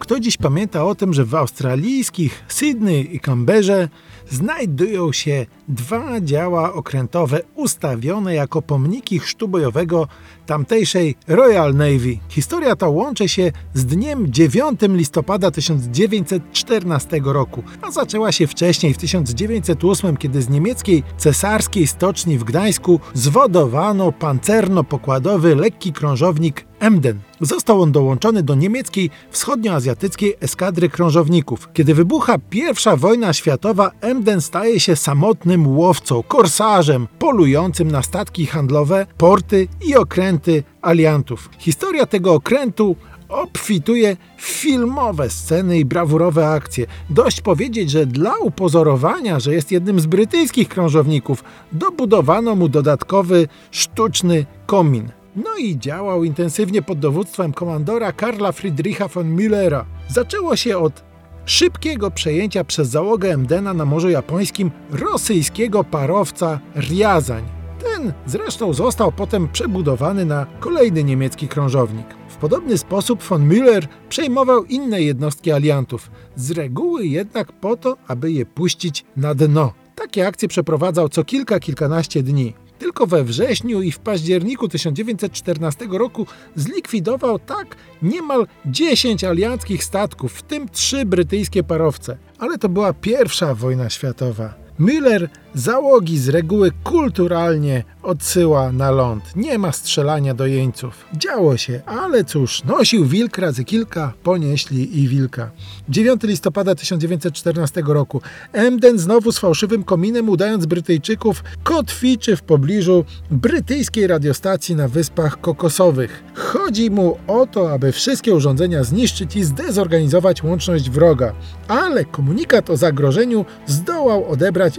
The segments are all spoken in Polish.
Kto dziś pamięta o tym, że w australijskich Sydney i Canberrze znajdują się dwa działa okrętowe ustawione jako pomniki chrztu bojowego tamtejszej Royal Navy. Historia ta łączy się z dniem 9 listopada 1914 roku, a zaczęła się wcześniej w 1908, kiedy z niemieckiej cesarskiej stoczni w Gdańsku zwodowano pancerno-pokładowy lekki krążownik Emden. Został on dołączony do niemieckiej wschodnioazjatyckiej eskadry krążowników. Kiedy wybucha I wojna światowa, Emden staje się samotnym łowcą, korsarzem, polującym na statki handlowe, porty i okręty aliantów. Historia tego okrętu obfituje w filmowe sceny i brawurowe akcje. Dość powiedzieć, że dla upozorowania, że jest jednym z brytyjskich krążowników, dobudowano mu dodatkowy sztuczny komin. No i działał intensywnie pod dowództwem komandora Karla Friedricha von Müllera. Zaczęło się od szybkiego przejęcia przez załogę Emdena na Morzu Japońskim rosyjskiego parowca Riazań. Ten zresztą został potem przebudowany na kolejny niemiecki krążownik. W podobny sposób von Müller przejmował inne jednostki aliantów, z reguły jednak po to, aby je puścić na dno. Takie akcje przeprowadzał co kilka, kilkanaście dni. Tylko we wrześniu i w październiku 1914 roku zlikwidował tak niemal 10 alianckich statków, w tym trzy brytyjskie parowce. Ale to była pierwsza wojna światowa. Müller załogi z reguły kulturalnie odsyła na ląd. Nie ma strzelania do jeńców. Działo się, ale cóż, nosił wilk razy kilka, ponieśli i wilka. 9 listopada 1914 roku Emden znowu z fałszywym kominem udając Brytyjczyków kotwiczy w pobliżu brytyjskiej radiostacji na Wyspach Kokosowych. Chodzi mu o to, aby wszystkie urządzenia zniszczyć i zdezorganizować łączność wroga. Ale komunikat o zagrożeniu zdołał odebrać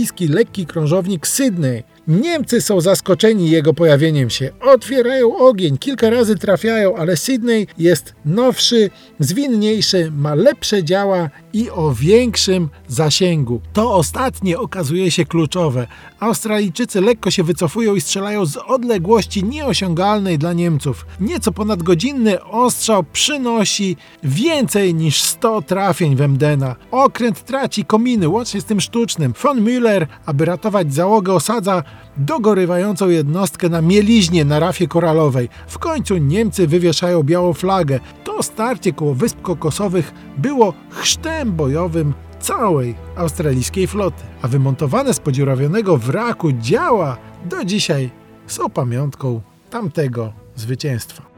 australijski lekki krążownik Sydney. Niemcy są zaskoczeni jego pojawieniem się. Otwierają ogień, kilka razy trafiają, ale Sydney jest nowszy, zwinniejszy, ma lepsze działa i o większym zasięgu. To ostatnie okazuje się kluczowe. Australijczycy lekko się wycofują i strzelają z odległości nieosiągalnej dla Niemców. Nieco ponad godzinny ostrzał przynosi więcej niż 100 trafień w Emdena. Okręt traci kominy, łącznie z tym sztucznym. Von Müller, aby ratować załogę, osadza dogorywającą jednostkę na mieliźnie na rafie koralowej. W końcu Niemcy wywieszają białą flagę. To starcie koło Wysp Kokosowych było chrztem bojowym całej australijskiej floty, a wymontowane z podziurawionego wraku działa do dzisiaj są pamiątką tamtego zwycięstwa.